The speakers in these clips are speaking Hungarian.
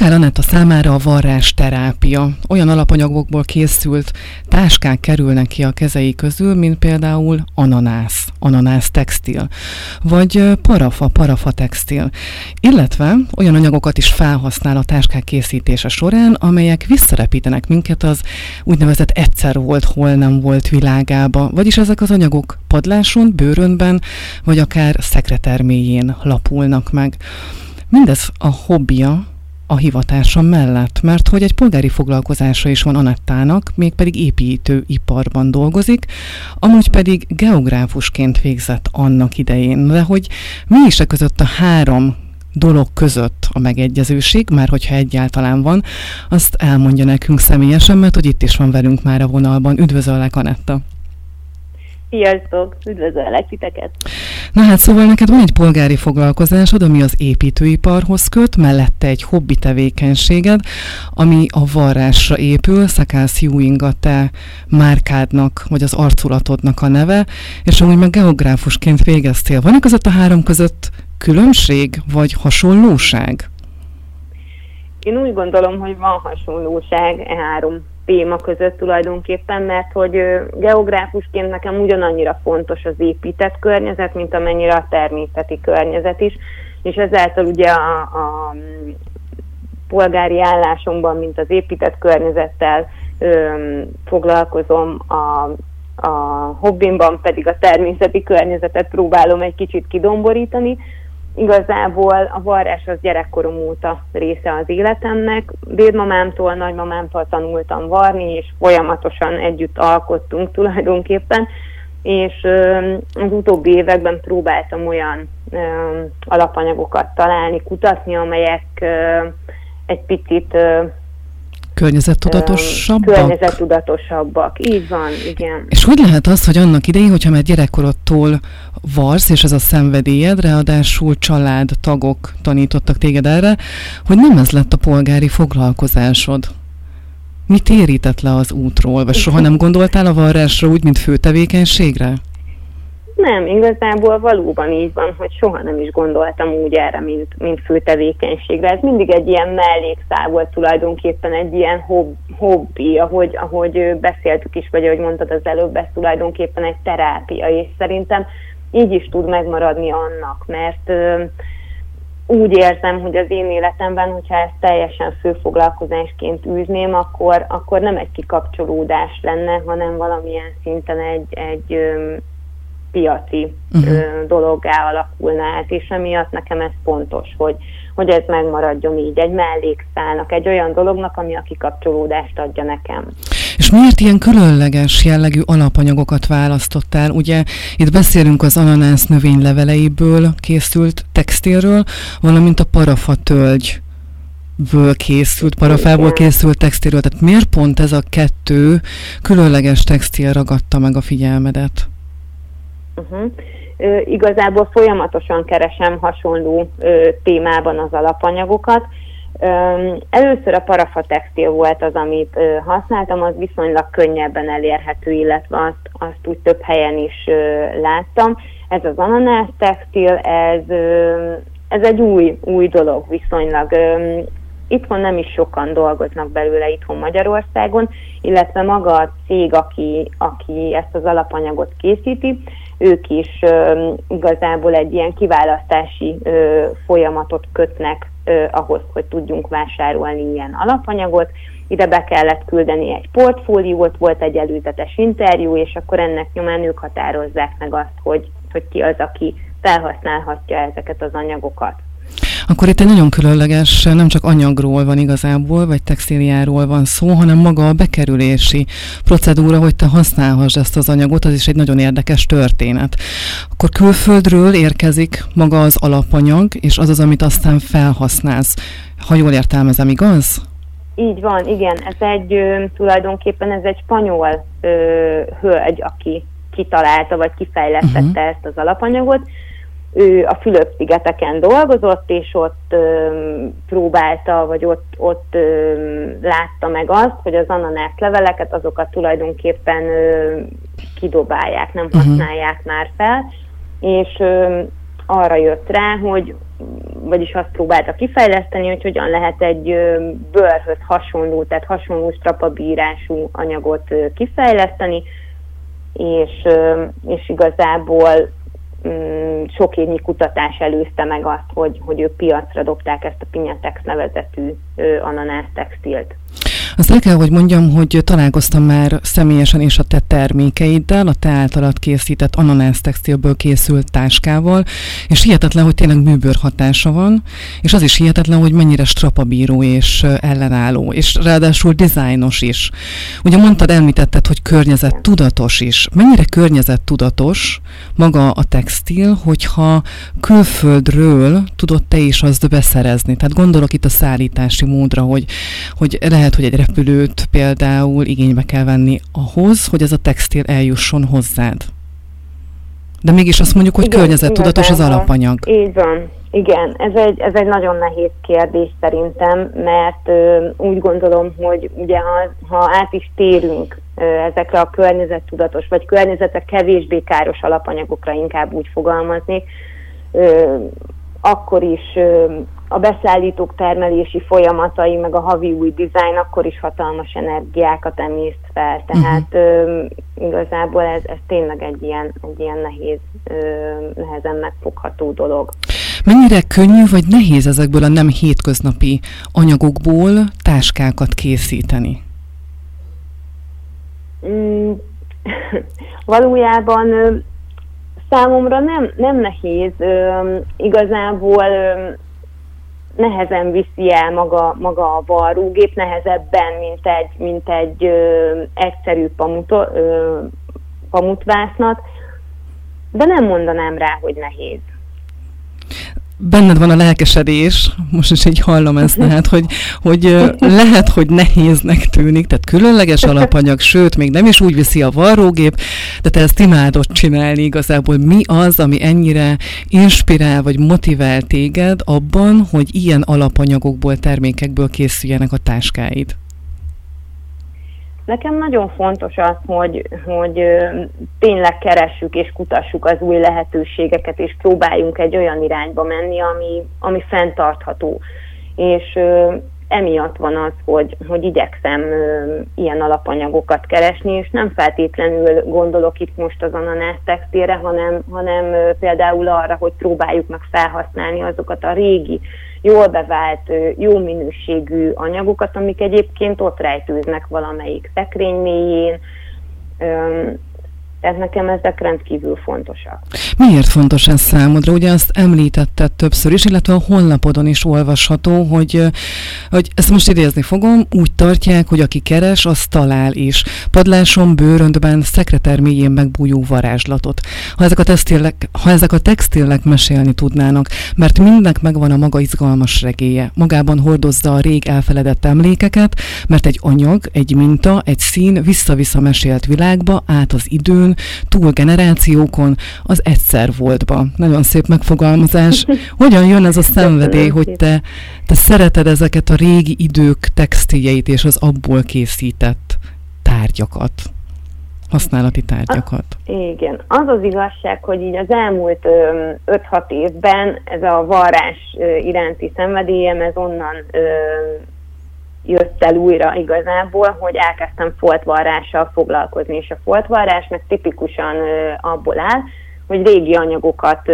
Bakár Anetta számára a varrás terápia. Olyan alapanyagokból készült táskák kerülnek ki a kezei közül, mint például ananász, ananász textil, vagy parafa, parafa textil. Illetve olyan anyagokat is felhasznál a táskák készítése során, amelyek visszarepítenek minket az úgynevezett egyszer volt, hol nem volt világába, vagyis ezek az anyagok padláson, bőrönben, vagy akár szekreterméjén lapulnak meg. Mindez a hobbija a hivatása mellett, mert hogy egy polgári foglalkozása is van Anettának, mégpedig építőiparban dolgozik, amúgy pedig geográfusként végzett annak idején, de hogy mi is e között a három dolog között a megegyezőség, már hogyha egyáltalán van, azt elmondja nekünk személyesen, mert hogy itt is van velünk már a vonalban. Üdvözöllek, Anetta! Sziasztok! Üdvözöllek titeket! Na hát szóval neked van egy polgári foglalkozásod, ami az építőiparhoz köt, mellette egy hobbi tevékenységed, ami a varrásra épül, Szakász Ewing a te márkádnak, vagy az arculatodnak a neve, és amúgy meg geográfusként végeztél. Van-e között a három között különbség, vagy hasonlóság? Én úgy gondolom, hogy van hasonlóság e három téma között tulajdonképpen, mert hogy geográfusként nekem ugyanannyira fontos az épített környezet, mint amennyire a természeti környezet is, és ezáltal ugye a, a polgári állásomban, mint az épített környezettel ö, foglalkozom, a, a hobbimban pedig a természeti környezetet próbálom egy kicsit kidomborítani, Igazából a varrás az gyerekkorom óta része az életemnek. Dédmamámtól, nagymamámtól tanultam varni, és folyamatosan együtt alkottunk tulajdonképpen, és az utóbbi években próbáltam olyan alapanyagokat találni, kutatni, amelyek egy picit Környezettudatosabbak? Környezettudatosabbak, így van, igen. És hogy lehet az, hogy annak idején, hogyha már gyerekkorodtól varsz, és ez a szenvedélyed, ráadásul család, tagok tanítottak téged erre, hogy nem ez lett a polgári foglalkozásod? Mi térített le az útról, vagy soha nem gondoltál a varrásra úgy, mint főtevékenységre? Nem, igazából valóban így van, hogy soha nem is gondoltam úgy erre, mint, mint fő. Ez mindig egy ilyen mellékszál volt tulajdonképpen, egy ilyen hob, hobbi, ahogy, ahogy beszéltük is, vagy ahogy mondtad az előbb, ez tulajdonképpen egy terápia, és szerintem így is tud megmaradni annak, mert úgy érzem, hogy az én életemben, hogyha ezt teljesen főfoglalkozásként űzném, akkor, akkor nem egy kikapcsolódás lenne, hanem valamilyen szinten egy, egy piaci uh-huh. dologgá alakulna át, és emiatt nekem ez fontos, hogy, hogy ez megmaradjon így, egy mellékszálnak, egy olyan dolognak, ami a kikapcsolódást adja nekem. És miért ilyen különleges jellegű alapanyagokat választottál? Ugye itt beszélünk az ananász növény leveleiből készült textilről, valamint a parafa tölgy ből készült, parafából készült textilről. Tehát miért pont ez a kettő különleges textil ragadta meg a figyelmedet? Uh-huh. Igazából folyamatosan keresem hasonló ö, témában az alapanyagokat. Ö, először a parafa textil volt az, amit ö, használtam, az viszonylag könnyebben elérhető, illetve azt, azt úgy több helyen is ö, láttam. Ez az ananász textil, ez, ö, ez egy új, új dolog viszonylag. Ö, itthon nem is sokan dolgoznak belőle itthon Magyarországon, illetve maga a cég, aki, aki ezt az alapanyagot készíti, ők is ö, igazából egy ilyen kiválasztási ö, folyamatot kötnek ö, ahhoz, hogy tudjunk vásárolni ilyen alapanyagot. Ide be kellett küldeni egy portfóliót, volt egy előzetes interjú, és akkor ennek nyomán ők határozzák meg azt, hogy, hogy ki az, aki felhasználhatja ezeket az anyagokat. Akkor itt egy nagyon különleges, nem csak anyagról van igazából, vagy textíliáról van szó, hanem maga a bekerülési procedúra, hogy te használhass ezt az anyagot, az is egy nagyon érdekes történet. Akkor külföldről érkezik maga az alapanyag, és az az, amit aztán felhasználsz. Ha jól értelmezem, igaz? Így van, igen. Ez egy tulajdonképpen ez egy spanyol ö, hölgy, aki kitalálta, vagy kifejlesztette uh-huh. ezt az alapanyagot ő a Fülöp-szigeteken dolgozott, és ott ö, próbálta, vagy ott, ott ö, látta meg azt, hogy az ananász leveleket, azokat tulajdonképpen ö, kidobálják, nem uh-huh. használják már fel, és ö, arra jött rá, hogy vagyis azt próbálta kifejleszteni, hogy hogyan lehet egy bőrhöz hasonló, tehát hasonló strapabírású anyagot kifejleszteni, és, és igazából sok évnyi kutatás előzte meg azt, hogy, hogy ők piacra dobták ezt a Pinyatex nevezetű ananász textilt. Azt el kell, hogy mondjam, hogy találkoztam már személyesen és a te termékeiddel, a te általad készített ananász textilből készült táskával, és hihetetlen, hogy tényleg műbőr hatása van, és az is hihetetlen, hogy mennyire strapabíró és ellenálló, és ráadásul dizájnos is. Ugye mondtad, említetted, hogy környezet tudatos is. Mennyire környezet tudatos maga a textil, hogyha külföldről tudod te is azt beszerezni? Tehát gondolok itt a szállítási módra, hogy, hogy lehet, hogy egy repülőt például igénybe kell venni ahhoz, hogy ez a textil eljusson hozzád. De mégis azt mondjuk, hogy Igen, környezettudatos az alapanyag. Így van. Igen, ez egy, ez egy nagyon nehéz kérdés szerintem, mert ö, úgy gondolom, hogy ugye ha, ha át is térünk ö, ezekre a környezettudatos, vagy környezetre kevésbé káros alapanyagokra inkább úgy fogalmazni, ö, akkor is a beszállítók termelési folyamatai, meg a havi új dizájn akkor is hatalmas energiákat emészt fel. Tehát uh-huh. igazából ez, ez tényleg egy ilyen, egy ilyen nehéz, nehezen megfogható dolog. Mennyire könnyű vagy nehéz ezekből a nem hétköznapi anyagokból táskákat készíteni? Mm, valójában számomra nem, nem nehéz. Ö, igazából ö, nehezen viszi el maga, maga a varrógép, nehezebben, mint egy, mint egy ö, egyszerű pamut, ö, pamutvásznat, de nem mondanám rá, hogy nehéz benned van a lelkesedés, most is így hallom ezt, tehát, hogy, hogy lehet, hogy nehéznek tűnik, tehát különleges alapanyag, sőt, még nem is úgy viszi a varrógép, de te ezt imádod csinálni igazából. Mi az, ami ennyire inspirál, vagy motivál téged abban, hogy ilyen alapanyagokból, termékekből készüljenek a táskáid? Nekem nagyon fontos az, hogy, hogy tényleg keressük és kutassuk az új lehetőségeket, és próbáljunk egy olyan irányba menni, ami, ami fenntartható. És emiatt van az, hogy, hogy igyekszem ilyen alapanyagokat keresni, és nem feltétlenül gondolok itt most az ananász textére, hanem, hanem például arra, hogy próbáljuk meg felhasználni azokat a régi jól bevált, jó minőségű anyagokat, amik egyébként ott rejtőznek valamelyik szekrény mélyén, tehát nekem ezek rendkívül fontosak. Miért fontos ez számodra? Ugye azt említetted többször is, illetve a honlapodon is olvasható, hogy, hogy ezt most idézni fogom, úgy tartják, hogy aki keres, az talál is. Padláson, bőröntben, szekreter mélyén megbújó varázslatot. Ha ezek, a textilek, ha ezek a textilek mesélni tudnának, mert mindnek megvan a maga izgalmas regéje. Magában hordozza a rég elfeledett emlékeket, mert egy anyag, egy minta, egy szín vissza-vissza mesélt világba, át az időn, túl generációkon, az egyszer voltba. Nagyon szép megfogalmazás. Hogyan jön ez a szenvedély, hogy te, te szereted ezeket a régi idők textiljeit és az abból készített tárgyakat? használati tárgyakat. A, igen. Az az igazság, hogy így az elmúlt 5-6 évben ez a varrás iránti szenvedélyem, ez onnan ö, jött el újra igazából, hogy elkezdtem foltvarrással foglalkozni, és a foltvarrás meg tipikusan ö, abból áll, hogy régi anyagokat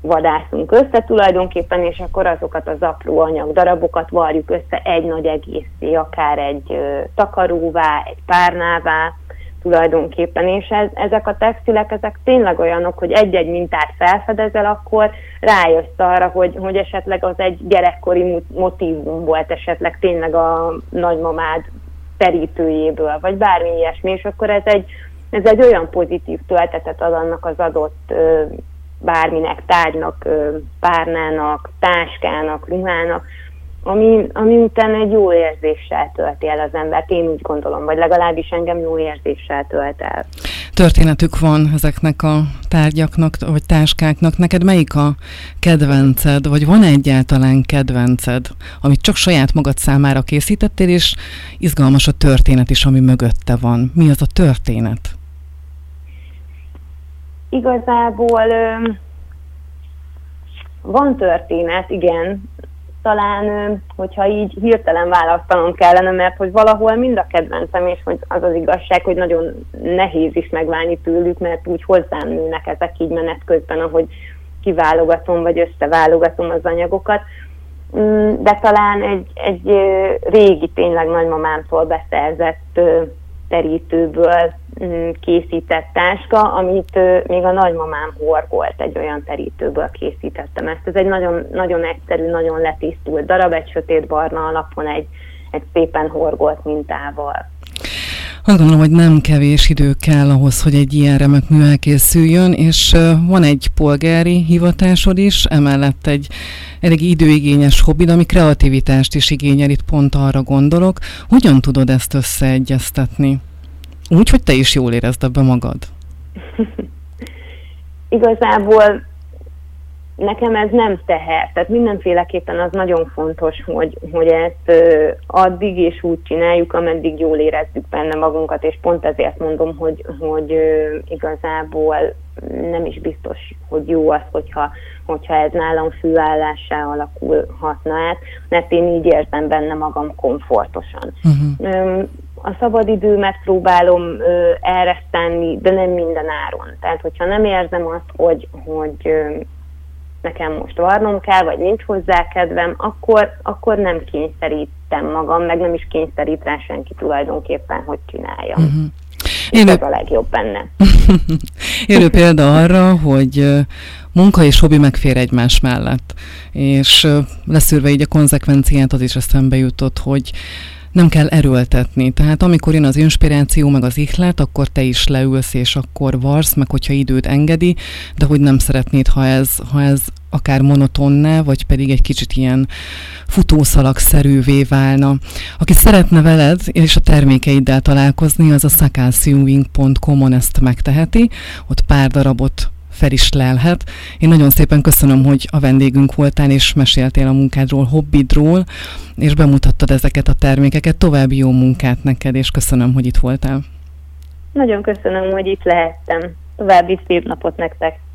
vadászunk össze tulajdonképpen, és akkor azokat az apró anyagdarabokat varjuk össze egy nagy egészé, akár egy takaróvá, egy párnává, tulajdonképpen, és ez, ezek a textilek, ezek tényleg olyanok, hogy egy-egy mintát felfedezel, akkor rájössz arra, hogy, hogy esetleg az egy gyerekkori motívum volt esetleg tényleg a nagymamád terítőjéből, vagy bármi ilyesmi, és akkor ez egy, ez egy olyan pozitív töltetet ad annak az adott bárminek, tárgynak, párnának, táskának, ruhának, ami, ami után egy jó érzéssel tölti el az embert, én úgy gondolom, vagy legalábbis engem jó érzéssel tölt el. Történetük van ezeknek a tárgyaknak, vagy táskáknak. Neked melyik a kedvenced, vagy van egyáltalán kedvenced, amit csak saját magad számára készítettél, és izgalmas a történet is, ami mögötte van. Mi az a történet? Igazából van történet, igen, talán, hogyha így hirtelen választanom kellene, mert hogy valahol mind a kedvencem, és hogy az az igazság, hogy nagyon nehéz is megválni tőlük, mert úgy hozzám nőnek ezek így menet közben, ahogy kiválogatom, vagy összeválogatom az anyagokat. Mm, de talán egy, egy régi, tényleg nagymamámtól beszerzett terítőből készített táska, amit még a nagymamám horgolt, egy olyan terítőből készítettem ezt. Ez egy nagyon, nagyon egyszerű, nagyon letisztult darab, egy sötét barna alapon egy, egy szépen horgolt mintával. Azt gondolom, hogy nem kevés idő kell ahhoz, hogy egy ilyen remek mű elkészüljön, és van egy polgári hivatásod is, emellett egy elég időigényes hobbid, ami kreativitást is igényel, itt pont arra gondolok. Hogyan tudod ezt összeegyeztetni? Úgy, hogy te is jól érezd ebbe magad. Igazából nekem ez nem teher. Tehát mindenféleképpen az nagyon fontos, hogy, hogy ezt addig és úgy csináljuk, ameddig jól érezzük benne magunkat, és pont ezért mondom, hogy, hogy igazából nem is biztos, hogy jó az, hogyha, hogyha ez nálam fűállássá alakulhatna át, mert én így érzem benne magam komfortosan. Uh-huh. A szabadidőmet próbálom erre tenni, de nem minden áron. Tehát, hogyha nem érzem azt, hogy, hogy nekem most varnom kell, vagy nincs hozzá kedvem, akkor, akkor nem kényszerítem magam, meg nem is kényszerít rá senki tulajdonképpen, hogy csináljam. Uh-huh. Én ez a legjobb benne. Élő példa arra, hogy munka és hobbi megfér egymás mellett. És leszűrve így a konzekvenciát, az is eszembe jutott, hogy nem kell erőltetni. Tehát amikor jön az inspiráció, meg az ihlet, akkor te is leülsz, és akkor varsz, meg hogyha időd engedi, de hogy nem szeretnéd, ha ez, ha ez akár monotonná, vagy pedig egy kicsit ilyen futószalagszerűvé válna. Aki szeretne veled és a termékeiddel találkozni, az a sakalsewing.com-on ezt megteheti, ott pár darabot fel is lelhet. Én nagyon szépen köszönöm, hogy a vendégünk voltál, és meséltél a munkádról, hobbidról, és bemutattad ezeket a termékeket. További jó munkát neked, és köszönöm, hogy itt voltál. Nagyon köszönöm, hogy itt lehettem. További szép napot nektek!